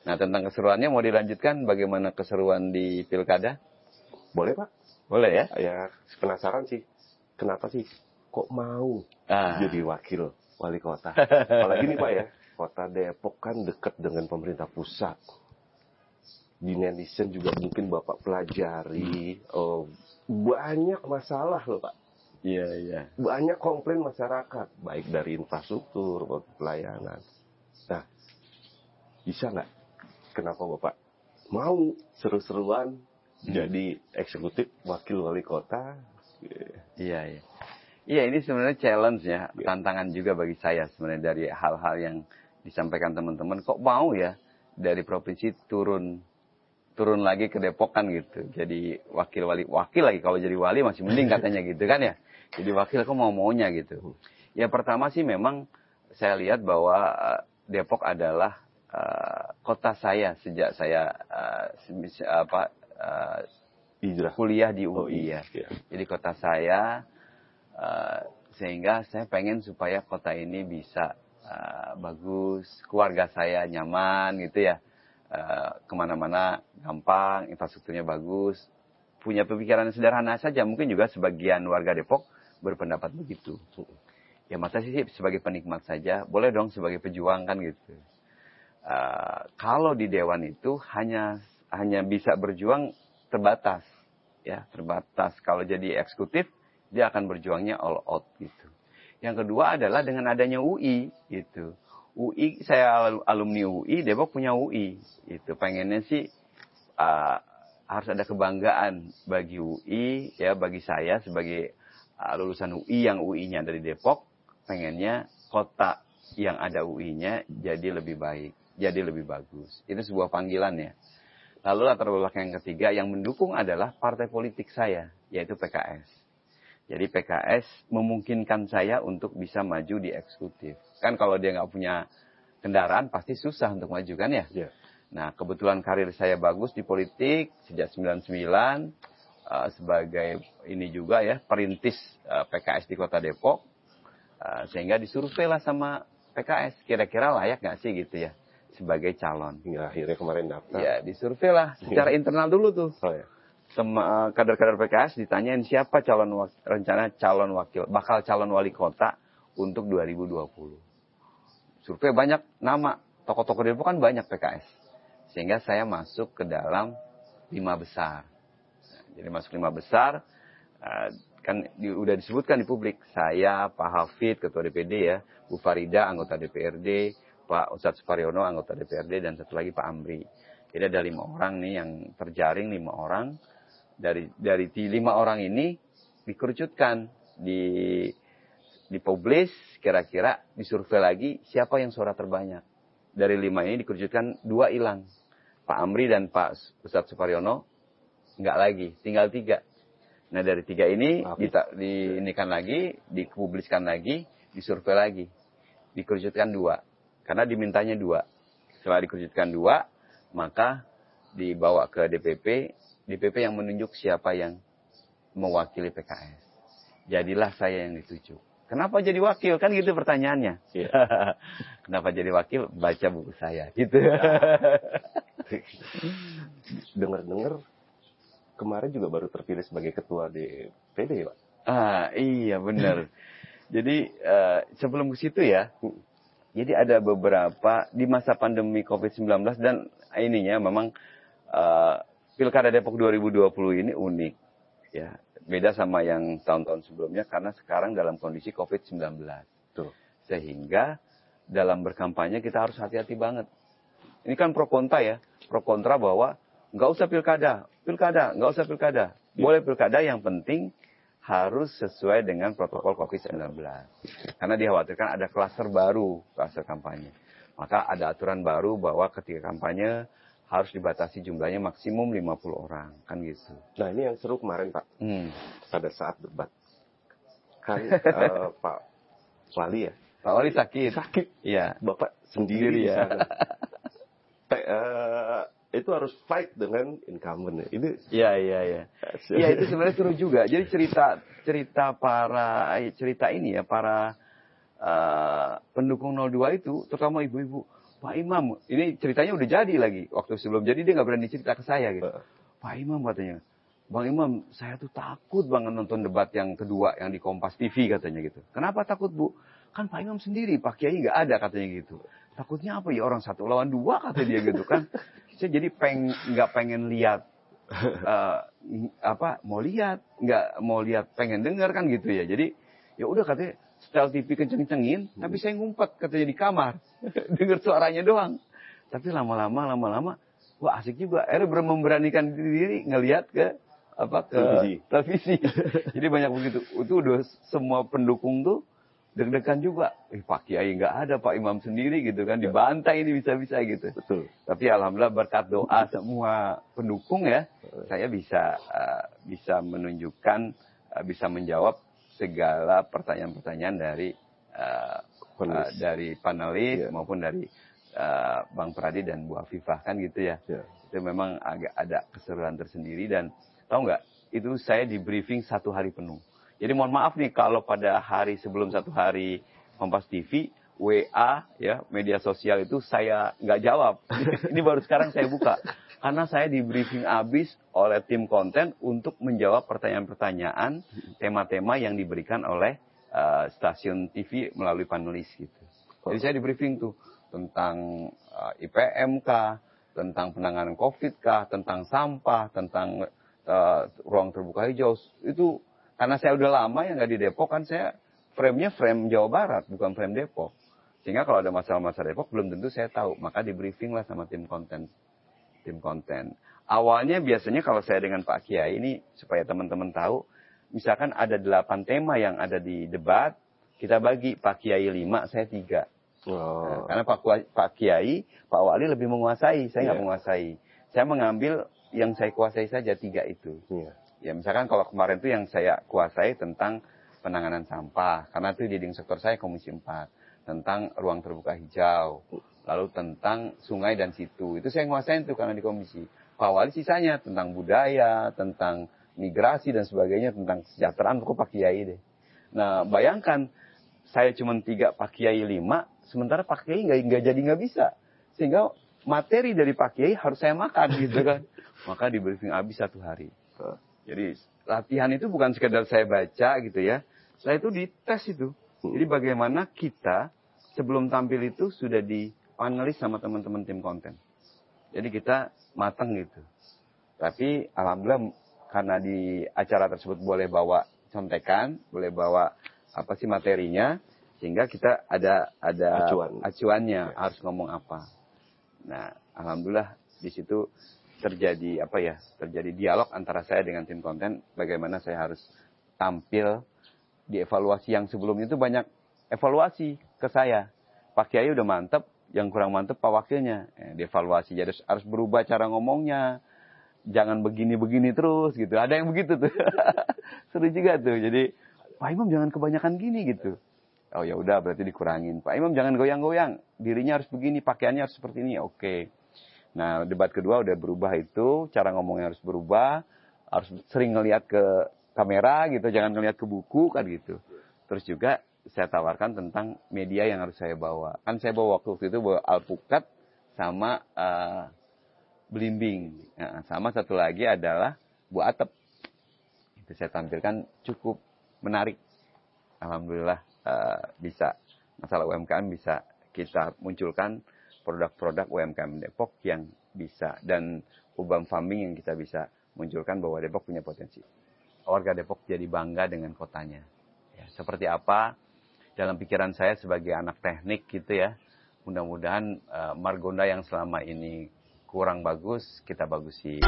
Nah, tentang keseruannya mau dilanjutkan bagaimana keseruan di pilkada? Boleh, Pak. Boleh ya? Ya, penasaran sih. Kenapa sih kok mau ah. jadi wakil wali kota? Apalagi nih Pak ya, kota Depok kan dekat dengan pemerintah pusat di netizen juga mungkin bapak pelajari oh, banyak masalah loh pak iya iya banyak komplain masyarakat baik dari infrastruktur maupun pelayanan nah bisa nggak kenapa bapak mau seru-seruan hmm. jadi eksekutif wakil wali kota iya iya iya ini sebenarnya challenge ya yeah. tantangan juga bagi saya sebenarnya dari hal-hal yang disampaikan teman-teman kok mau ya dari provinsi turun turun lagi ke Depok kan gitu. Jadi wakil wali wakil lagi kalau jadi wali masih mending katanya gitu kan ya. Jadi wakil kok mau maunya gitu. Ya pertama sih memang saya lihat bahwa uh, Depok adalah uh, kota saya sejak saya uh, apa uh, Hijrah. kuliah di UI Oh, iya. ya. Jadi kota saya uh, sehingga saya pengen supaya kota ini bisa uh, bagus, keluarga saya nyaman gitu ya, uh, ke mana-mana gampang, infrastrukturnya bagus, punya pemikiran sederhana saja. Mungkin juga sebagian warga Depok berpendapat begitu. Ya masa sih sebagai penikmat saja, boleh dong sebagai pejuang kan gitu. Uh, kalau di dewan itu hanya hanya bisa berjuang terbatas, ya terbatas. Kalau jadi eksekutif dia akan berjuangnya all out gitu. Yang kedua adalah dengan adanya UI gitu. UI saya alumni UI, Depok punya UI. Itu pengennya sih uh, harus ada kebanggaan bagi UI ya bagi saya sebagai uh, lulusan UI yang UI-nya dari Depok, pengennya kota yang ada UI-nya jadi lebih baik, jadi lebih bagus. Itu sebuah panggilan ya. Lalu latar belakang yang ketiga yang mendukung adalah partai politik saya, yaitu PKS. Jadi PKS memungkinkan saya untuk bisa maju di eksekutif. Kan kalau dia nggak punya kendaraan pasti susah untuk maju kan ya. Ya. Nah kebetulan karir saya bagus di politik sejak 99 uh, sebagai ini juga ya perintis uh, PKS di Kota Depok. Uh, sehingga disurvei lah sama PKS kira-kira layak nggak sih gitu ya sebagai calon. Hingga akhirnya kemarin daftar. Ya disurvei lah secara internal dulu tuh Oh ya. sama eh, kader-kader PKS ditanyain siapa calon wak- rencana calon wakil bakal calon wali kota untuk 2020. Survei banyak nama tokoh-tokoh Depok kan banyak PKS sehingga saya masuk ke dalam lima besar. Nah, jadi masuk lima besar eh, kan di- udah disebutkan di publik saya Pak Hafid ketua DPD ya Bu Farida anggota DPRD Pak Ustadz Suparyono anggota DPRD dan satu lagi Pak Amri. Jadi ada lima orang nih yang terjaring lima orang. Dari dari lima orang ini dikerucutkan di dipublish kira-kira disurvei lagi siapa yang suara terbanyak. Dari lima ini dikerucutkan dua hilang. Pak Amri dan Pak Ustadz Suparyono nggak lagi tinggal tiga. Nah dari tiga ini dita- diinikan lagi dipubliskan lagi disurvei lagi. Dikerucutkan dua karena dimintanya dua. Setelah dikerucutkan dua maka dibawa ke DPP DPP yang menunjuk siapa yang mewakili PKS jadilah saya yang ditunjuk kenapa jadi wakil? Kan gitu pertanyaannya. Iya. kenapa jadi wakil? Baca buku saya. Gitu. Dengar-dengar kemarin juga baru terpilih sebagai ketua DPD, Pak. ah iya benar. Jadi eh, sebelum ke situ ya jadi ada beberapa di masa pandemi COVID-19 dan ininya memang eh, Pilkada Depok 2020 ini unik ya. Beda sama yang tahun-tahun sebelumnya karena sekarang dalam kondisi COVID-19. Tuh. Sehingga dalam berkampanye kita harus hati-hati banget. Ini kan pro kontra ya, pro kontra bahwa nggak usah pilkada, pilkada, nggak usah pilkada. Boleh pilkada yang penting harus sesuai dengan protokol COVID-19. Karena dikhawatirkan ada klaster baru, klaster kampanye. Maka ada aturan baru bahwa ketika kampanye harus dibatasi jumlahnya maksimum 50 orang, kan gitu. Nah ini yang seru kemarin, Pak. Hmm. Pada saat debat. Kan eh, Pak Wali ya. Pak Wali sakit. Sakit. Iya. Bapak sendiri Sendiri di ya. sana. Pe- eh, itu harus fight dengan incumbent. Ini Iya, iya, iya. Iya itu sebenarnya seru juga. Jadi cerita cerita para eh, cerita ini ya para eh, pendukung 02 itu, terutama ibu-ibu, Pak Imam, ini ceritanya udah jadi lagi. Waktu sebelum jadi dia nggak berani cerita ke saya gitu. Eh, Pak Imam katanya, Bang Imam, saya tuh takut banget nonton debat yang kedua yang di Kompas TV katanya gitu. Kenapa takut Bu? Kan Pak Imam sendiri, Pak Kiai nggak ada katanya gitu. Takutnya apa ya orang satu lawan dua kata dia gitu kan. Saya jadi peng nggak pengen lihat eh, apa mau lihat nggak mau lihat pengen dengar kan gitu ya. Jadi ya udah katanya setel TV kenceng-kencengin, tapi saya ngumpet katanya di kamar dengar suaranya doang. Tapi lama-lama lama-lama wah asik juga. Akhirnya ber- memberanikan diri ngelihat ke apa ke Televisi. televisi. Jadi banyak begitu. Itu udah semua pendukung tuh deg-degan juga. Eh, Pak Kiai nggak ada, Pak Imam sendiri gitu kan, dibantai ini bisa-bisa gitu. Betul. Tapi alhamdulillah berkat doa semua pendukung ya, saya bisa uh, bisa menunjukkan, uh, bisa menjawab segala pertanyaan-pertanyaan dari uh, uh, dari panelis yeah. maupun dari uh, Bang Pradi dan Bu Afifah kan gitu ya. Yeah. Itu memang agak ada keseruan tersendiri dan tahu nggak? Itu saya di briefing satu hari penuh jadi mohon maaf nih kalau pada hari sebelum satu hari Kompas TV, WA, ya media sosial itu saya nggak jawab. Ini baru sekarang saya buka. Karena saya di briefing habis oleh tim konten untuk menjawab pertanyaan-pertanyaan, tema-tema yang diberikan oleh uh, stasiun TV melalui panelis gitu. Jadi saya di briefing tuh tentang uh, eh, IPMK, tentang penanganan COVID kah, tentang sampah, tentang uh, ruang terbuka hijau. Itu karena saya udah lama ya nggak di Depok kan saya frame-nya frame Jawa Barat bukan frame Depok. Sehingga kalau ada masalah-masalah Depok belum tentu saya tahu. Maka di briefing lah sama tim konten. Tim konten. Awalnya biasanya kalau saya dengan Pak Kiai ini supaya teman-teman tahu. Misalkan ada delapan tema yang ada di debat. Kita bagi Pak Kiai lima, saya tiga. Oh. Nah, karena Pak, Pak Kiai, Pak Wali lebih menguasai. Saya nggak yeah. menguasai. Saya mengambil yang saya kuasai saja tiga itu. Yeah. Ya misalkan kalau kemarin itu yang saya kuasai tentang penanganan sampah, karena itu di sektor saya Komisi 4, tentang ruang terbuka hijau, lalu tentang sungai dan situ. Itu saya nguasain tuh karena di komisi. Pak Wali sisanya tentang budaya, tentang migrasi dan sebagainya, tentang kesejahteraan, pokok Pak Kiai deh. Nah bayangkan, saya cuma tiga Pak Kiai lima, sementara Pak Kiai nggak nggak jadi nggak bisa. Sehingga materi dari Pak Kiai harus saya makan gitu kan. Maka di briefing habis satu hari. Jadi latihan itu bukan sekedar saya baca gitu ya. Saya itu dites itu. Jadi bagaimana kita sebelum tampil itu sudah di panelis sama teman-teman tim konten. Jadi kita matang gitu. Tapi alhamdulillah karena di acara tersebut boleh bawa contekan, boleh bawa apa sih materinya, sehingga kita ada ada Acuan. acuannya harus ngomong apa. Nah, alhamdulillah di situ terjadi apa ya terjadi dialog antara saya dengan tim konten bagaimana saya harus tampil di evaluasi yang sebelum itu banyak evaluasi ke saya. Pak Kiai udah mantep yang kurang mantep Pak Wakilnya. Eh, dievaluasi jadi harus berubah cara ngomongnya. Jangan begini-begini terus gitu. Ada yang begitu tuh. Seru juga tuh. Jadi Pak Imam jangan kebanyakan gini gitu. Oh ya udah berarti dikurangin. Pak Imam jangan goyang-goyang. Dirinya harus begini pakaiannya harus seperti ini. Oke. okay Nah, debat kedua udah berubah itu, cara ngomongnya harus berubah, harus sering ngelihat ke kamera gitu, jangan ngelihat ke buku kan gitu. Terus juga saya tawarkan tentang media yang harus saya bawa. Kan saya bawa waktu itu bawa alpukat sama uh, belimbing. Nah, sama satu lagi adalah buah atap. Itu saya tampilkan cukup menarik. Alhamdulillah uh, bisa masalah UMKM bisa kita munculkan produk-produk UMKM Depok yang bisa dan urban farming yang kita bisa munculkan bahwa Depok punya potensi. Warga Depok jadi bangga dengan kotanya. Ya, seperti apa dalam pikiran saya sebagai anak teknik gitu ya. Mudah-mudahan uh, Margonda yang selama ini kurang bagus kita bagusi.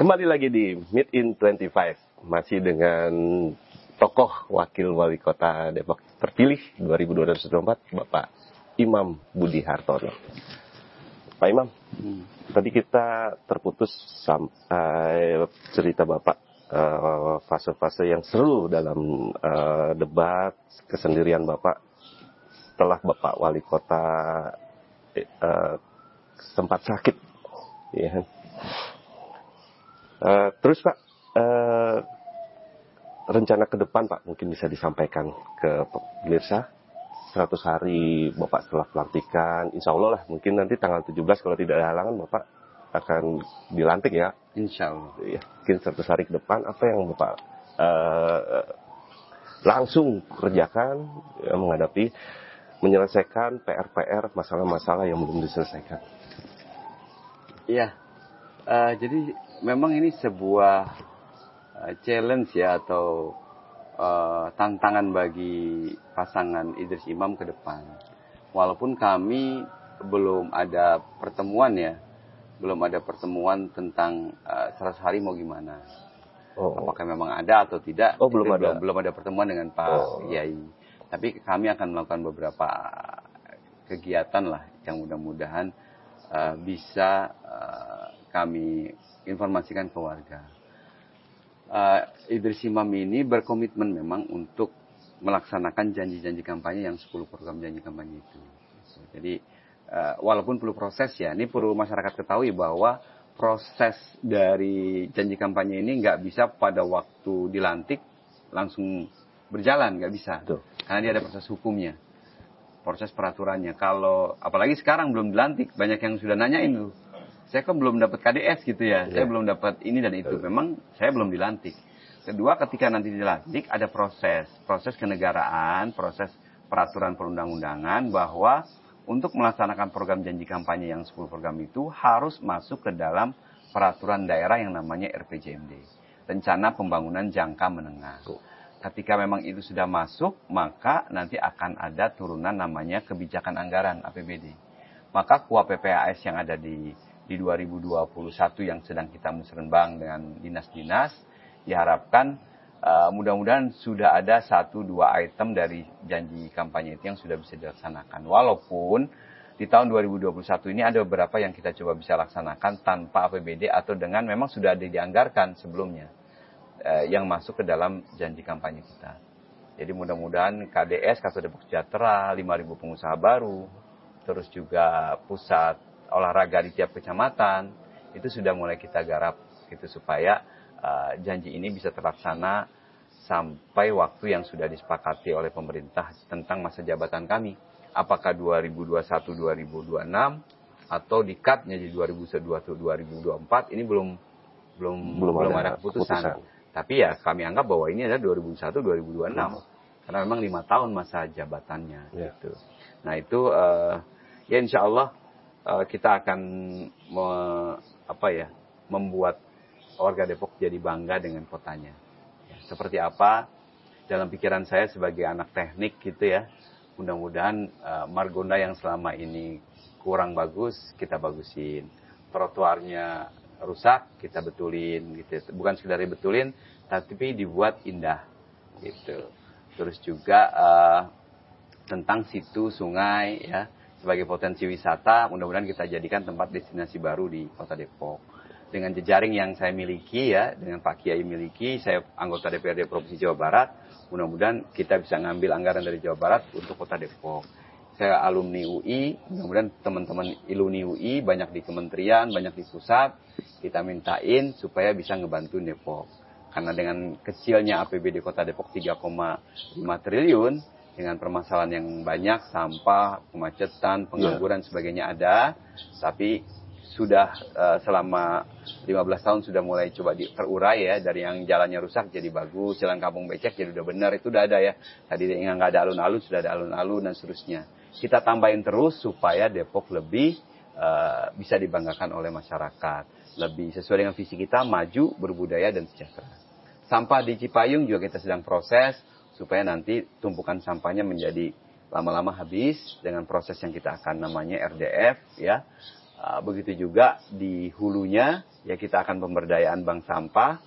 Kembali lagi di Meet in 25 masih dengan tokoh wakil wali kota Depok terpilih 2024 Bapak Imam Budi Hartono. Pak Imam, hmm. tadi kita terputus sampai cerita Bapak eh, fase-fase uh, yang seru dalam uh, debat kesendirian Bapak setelah Bapak wali kota uh, sempat sakit. Ya. Uh, terus Pak, uh, rencana ke depan Pak mungkin bisa disampaikan ke pemirsa 100 hari Bapak setelah pelantikan, insya Allah lah mungkin nanti tanggal 17 kalau tidak ada halangan Bapak akan dilantik ya. Insya Allah. Ya, mungkin 100 hari ke depan apa yang Bapak uh, langsung kerjakan ya, menghadapi menyelesaikan PR-PR masalah-masalah yang belum diselesaikan. Iya, uh, jadi memang ini sebuah uh, challenge ya atau uh, tantangan bagi pasangan Idris Imam ke depan. walaupun kami belum ada pertemuan ya, belum ada pertemuan tentang uh, 100 hari mau gimana. Oh. Apakah memang ada atau tidak? Oh, belum ada. Belum, belum ada pertemuan dengan Pak oh. Yai. Tapi kami akan melakukan beberapa kegiatan lah yang mudah-mudahan uh, bisa uh, kami informasikan ke warga. Uh, Idris Imam ini berkomitmen memang untuk melaksanakan janji-janji kampanye yang 10 program janji kampanye itu. Jadi uh, walaupun perlu proses ya, ini perlu masyarakat ketahui bahwa proses dari janji kampanye ini nggak bisa pada waktu dilantik langsung berjalan, nggak bisa. Tuh. Karena dia ada proses hukumnya, proses peraturannya. Kalau apalagi sekarang belum dilantik, banyak yang sudah nanyain tuh. Saya kan belum dapat KDS gitu ya, yeah. saya belum dapat ini dan itu. Memang saya belum dilantik. Kedua, ketika nanti dilantik ada proses, proses kenegaraan, proses peraturan perundang-undangan bahwa untuk melaksanakan program janji kampanye yang 10 program itu harus masuk ke dalam peraturan daerah yang namanya RPJMD. Rencana Pembangunan Jangka Menengah. Ketika memang itu sudah masuk, maka nanti akan ada turunan namanya kebijakan anggaran APBD. Maka kuah PPAS yang ada di di 2021 yang sedang kita musrenbang dengan dinas-dinas diharapkan uh, mudah-mudahan sudah ada satu dua item dari janji kampanye itu yang sudah bisa dilaksanakan. Walaupun di tahun 2021 ini ada beberapa yang kita coba bisa laksanakan tanpa APBD atau dengan memang sudah ada dianggarkan sebelumnya uh, yang masuk ke dalam janji kampanye kita. Jadi mudah-mudahan KDS, Kartu Depok Sejahtera, 5.000 pengusaha baru, terus juga pusat olahraga di tiap kecamatan, itu sudah mulai kita garap gitu supaya uh, janji ini bisa terlaksana sampai waktu yang sudah disepakati oleh pemerintah tentang masa jabatan kami. Apakah 2021-2026 atau dikat jadi 2021-2024 ini belum belum belum, belum ada, ada keputusan. keputusan. Tapi ya kami anggap bahwa ini adalah 2001-2026 hmm. karena memang lima tahun masa jabatannya yeah. gitu. Nah itu uh, ya insya Allah uh, kita akan me, apa ya membuat warga Depok jadi bangga dengan kotanya. Ya, seperti apa dalam pikiran saya sebagai anak teknik gitu ya. Mudah-mudahan uh, Margonda yang selama ini kurang bagus kita bagusin. Trotoarnya rusak kita betulin gitu. Bukan sekedar betulin tapi dibuat indah gitu. Terus juga uh, tentang situ sungai ya sebagai potensi wisata mudah-mudahan kita jadikan tempat destinasi baru di Kota Depok dengan jejaring yang saya miliki ya, dengan Pak Kiai miliki, saya anggota DPRD Provinsi Jawa Barat, mudah-mudahan kita bisa ngambil anggaran dari Jawa Barat untuk Kota Depok. Saya alumni UI, mudah-mudahan teman-teman iluni UI banyak di kementerian, banyak di pusat, kita mintain supaya bisa ngebantu Depok. Karena dengan kecilnya APBD Kota Depok 3,5 triliun, dengan permasalahan yang banyak, sampah, kemacetan, pengangguran, sebagainya ada, tapi sudah uh, selama 15 tahun sudah mulai coba di, terurai ya dari yang jalannya rusak jadi bagus, jalan kampung becek jadi udah benar itu udah ada ya. Tadi yang nggak ada alun-alun sudah ada alun-alun dan seterusnya. Kita tambahin terus supaya Depok lebih uh, bisa dibanggakan oleh masyarakat, lebih sesuai dengan visi kita maju, berbudaya dan sejahtera. Sampah di Cipayung juga kita sedang proses supaya nanti tumpukan sampahnya menjadi lama-lama habis dengan proses yang kita akan namanya RDF ya. Ah, begitu juga di hulunya ya kita akan pemberdayaan bank sampah,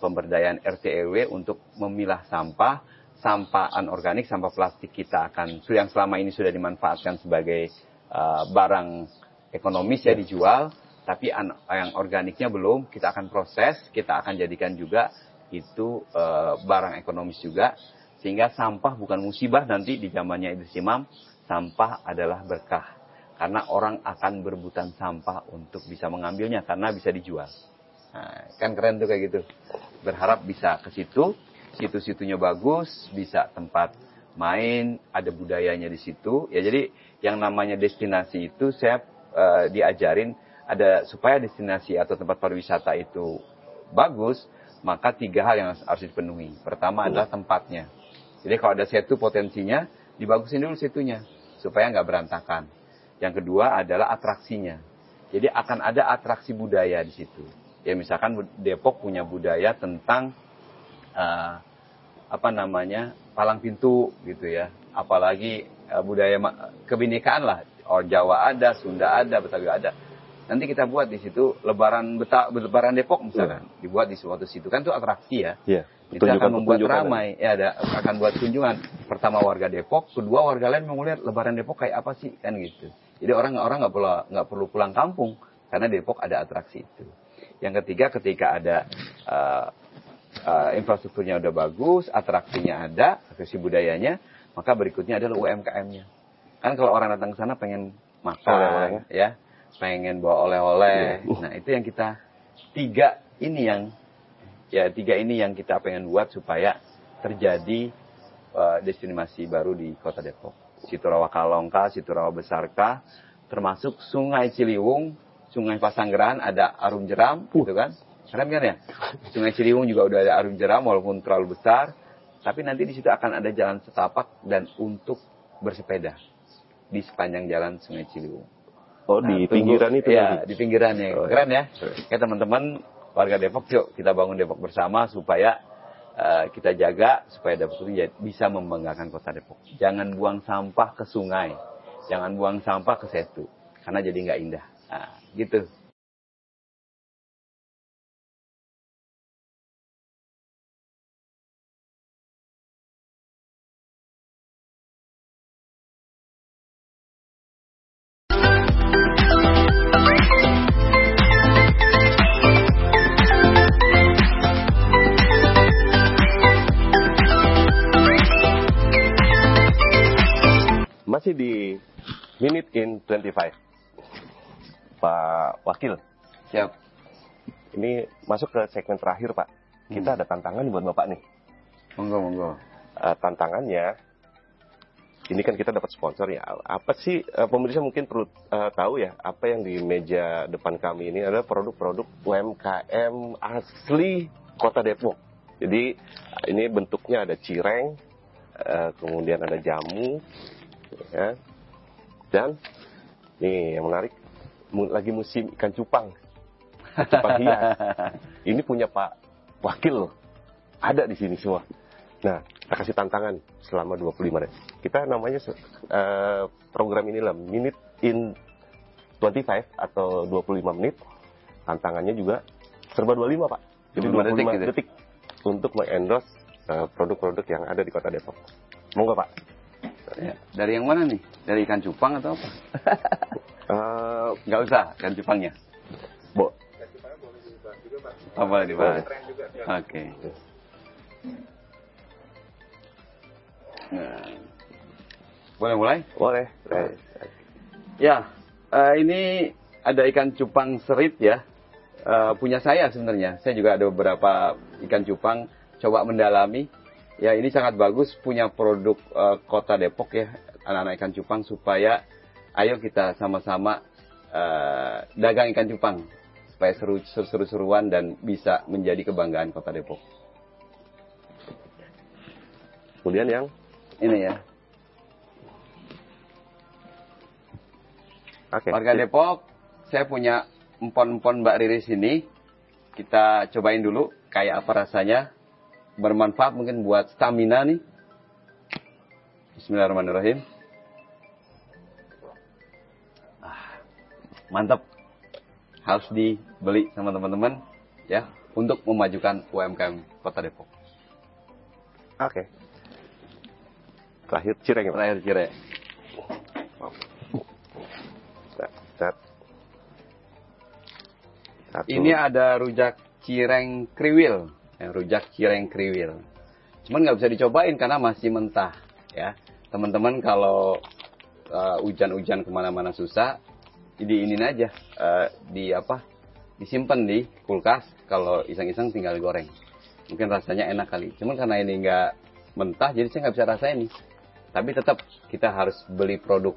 pemberdayaan RTEW untuk memilah sampah, sampah anorganik, sampah plastik kita akan yang selama ini sudah dimanfaatkan sebagai uh, barang ekonomis ya, dijual, tapi an, yang organiknya belum kita akan proses, kita akan jadikan juga itu uh, barang ekonomis juga sehingga sampah bukan musibah nanti di zamannya Idris Imam, sampah adalah berkah karena orang akan berebutan sampah untuk bisa mengambilnya karena bisa dijual. Nah, kan keren tuh kayak gitu. Berharap bisa ke situ, situ-situnya bagus, bisa tempat main, ada budayanya di situ. Ya jadi yang namanya destinasi itu saya uh, diajarin ada supaya destinasi atau tempat pariwisata itu bagus, maka tiga hal yang harus dipenuhi. Pertama adalah tempatnya. Jadi kalau ada situ potensinya, dibagusin dulu situnya supaya nggak berantakan. Yang kedua adalah atraksinya. Jadi akan ada atraksi budaya di situ. Ya misalkan Depok punya budaya tentang uh, apa namanya palang pintu gitu ya. Apalagi uh, budaya kebinekaan lah. Orang Jawa ada, Sunda ada, Betawi ada. Nanti kita buat di situ Lebaran Beta, Lebaran Depok misalkan, dibuat di suatu situ kan itu atraksi ya. Iya. Kita akan membuat ramai, ya ada akan buat kunjungan. Pertama warga Depok, kedua warga lain mau lihat Lebaran Depok kayak apa sih kan gitu. Jadi orang orang nggak perlu nggak perlu pulang kampung karena Depok ada atraksi itu. Yang ketiga ketika ada uh, uh, infrastrukturnya udah bagus, atraksinya ada, atraksi budayanya, maka berikutnya adalah UMKM-nya. Kan kalau orang datang ke sana pengen makan, Oleh-oleh. ya, pengen bawa oleh-oleh. Iya. Nah itu yang kita tiga ini yang ya tiga ini yang kita pengen buat supaya terjadi uh, destinasi baru di Kota Depok. Siturawa Kalongka, Siturawa Besarkah, termasuk Sungai Ciliwung, Sungai Pasanggerahan ada Arum Jeram, gitu kan? Keren kan ya? Sungai Ciliwung juga udah ada Arum Jeram walaupun terlalu besar, tapi nanti di situ akan ada jalan setapak dan untuk bersepeda di sepanjang jalan Sungai Ciliwung. Oh, Nah, di tunggu- pinggiran itu ya, nanti? di pinggirannya. Oh, Keren ya. Oke teman-teman, warga Depok yuk kita bangun Depok bersama supaya eh, kita jaga supaya Depok itu ya- bisa membanggakan kota Depok. Jangan buang sampah ke sungai. Jangan buang sampah ke setu. Karena jadi nggak indah. Nah, gitu. 25. Pak Wakil, Siap. ini masuk ke segmen terakhir, Pak. Kita ada tantangan buat Bapak nih. Monggo, monggo. Eh, tantangannya, ini kan kita dapat sponsor ya. Apa sih eh, pemirsa mungkin perlu eh, tahu ya, apa yang di meja depan kami ini adalah produk-produk UMKM asli Kota Depok. Jadi ini bentuknya ada cireng, eh, kemudian ada jamu, ya. dan nih yang menarik lagi musim ikan cupang, cupang hias. Ini punya Pak Wakil, ada di sini semua. Nah, kita kasih tantangan selama 25 detik. Kita namanya eh, program ini lah Minute in 25 atau 25 menit. Tantangannya juga serba 25, Pak. Jadi 25 25 detik detik, gitu. untuk mengendorse eh, produk-produk yang ada di Kota Depok. Monggo, Pak. Ya, Dari yang mana nih? Dari ikan cupang atau apa? Nggak usah, ikan cupangnya. Bo, Oh, boleh dibahas. Oke. Nah. Boleh mulai? boleh. Eh, Ya, eh, ini ada ikan cupang serit ya. Eh, punya saya sebenarnya. Saya juga ada beberapa ikan cupang. Coba mendalami. Ya, ini sangat bagus punya produk eh, Kota Depok ya, anak-anak ikan cupang supaya ayo kita sama-sama eh, dagang ikan cupang supaya seru seru-seruan dan bisa menjadi kebanggaan Kota Depok. Kemudian yang Ini ya. Oke. Warga Depok, saya punya empon-empon Mbak Riris ini. Kita cobain dulu kayak apa rasanya. Bermanfaat mungkin buat stamina nih. Bismillahirrahmanirrahim. Mantap. Harus dibeli sama teman-teman ya untuk memajukan UMKM Kota Depok. Oke. Terakhir cireng? Terakhir set. Satu. Ini ada rujak cireng kriwil, ya, rujak cireng kriwil. Cuman nggak bisa dicobain karena masih mentah, ya. Teman-teman kalau uh, hujan-hujan ke mana-mana susah, di ini aja, uh, di apa? Disimpan di kulkas. Kalau iseng-iseng tinggal goreng. Mungkin rasanya enak kali. Cuman karena ini nggak mentah, jadi saya nggak bisa rasain nih. Tapi tetap kita harus beli produk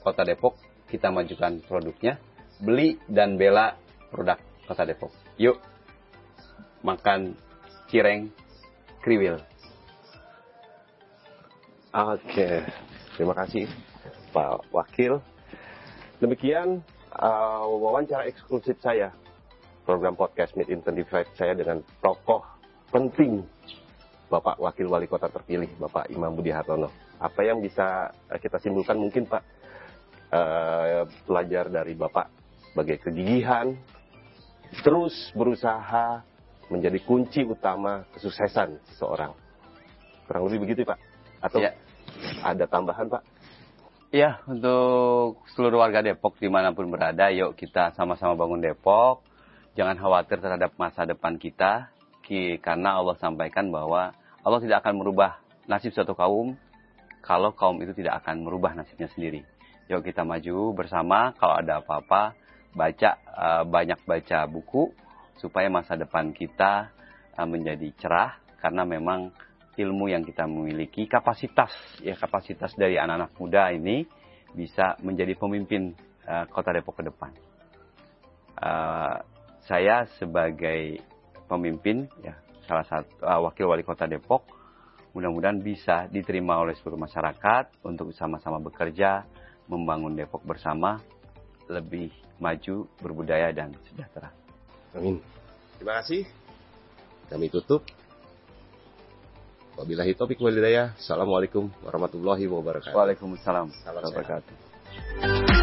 Kota Depok, kita majukan produknya, beli dan bela produk Kota Depok. Yuk, makan cireng kriwil. Oke, terima kasih Pak Wakil. Demikian uh, wawancara eksklusif saya, program podcast Meet in 25 saya dengan tokoh penting Bapak Wakil Wali Kota terpilih, Bapak Imam Budi Hartono. Apa yang bisa eh, kita simpulkan mungkin Pak eh, belajar dari Bapak sebagai kegigihan, terus berusaha menjadi kunci utama kesuksesan seseorang. Kurang lebih begitu Pak? Atau Ya. ada tambahan Pak? Iya, untuk seluruh warga Depok di mana pun berada, yuk kita sama-sama bangun Depok. Jangan khawatir terhadap masa depan kita, ki- karena Allah sampaikan bahwa Allah tidak akan merubah nasib suatu kaum kalau kaum itu tidak akan merubah nasibnya sendiri. Yuk kita maju bersama, kalau ada apa-apa, baca eh, banyak baca buku supaya masa depan kita eh, menjadi cerah karena memang ilmu yang kita miliki, kapasitas ya kapasitas dari anak-anak muda ini bisa menjadi pemimpin eh, kota Depok ke depan. Eh, saya sebagai pemimpin ya salah satu eh, wakil wali kota Depok mudah-mudahan bisa diterima oleh seluruh masyarakat untuk sama-sama bekerja membangun Depok bersama lebih maju, berbudaya dan sejahtera. Amin. Terima kasih. Kami tutup. Wabillahi taufiq wal hidayah. Assalamualaikum warahmatullahi wabarakatuh. Waalaikumsalam Salam warahmatullahi wabarakatuh.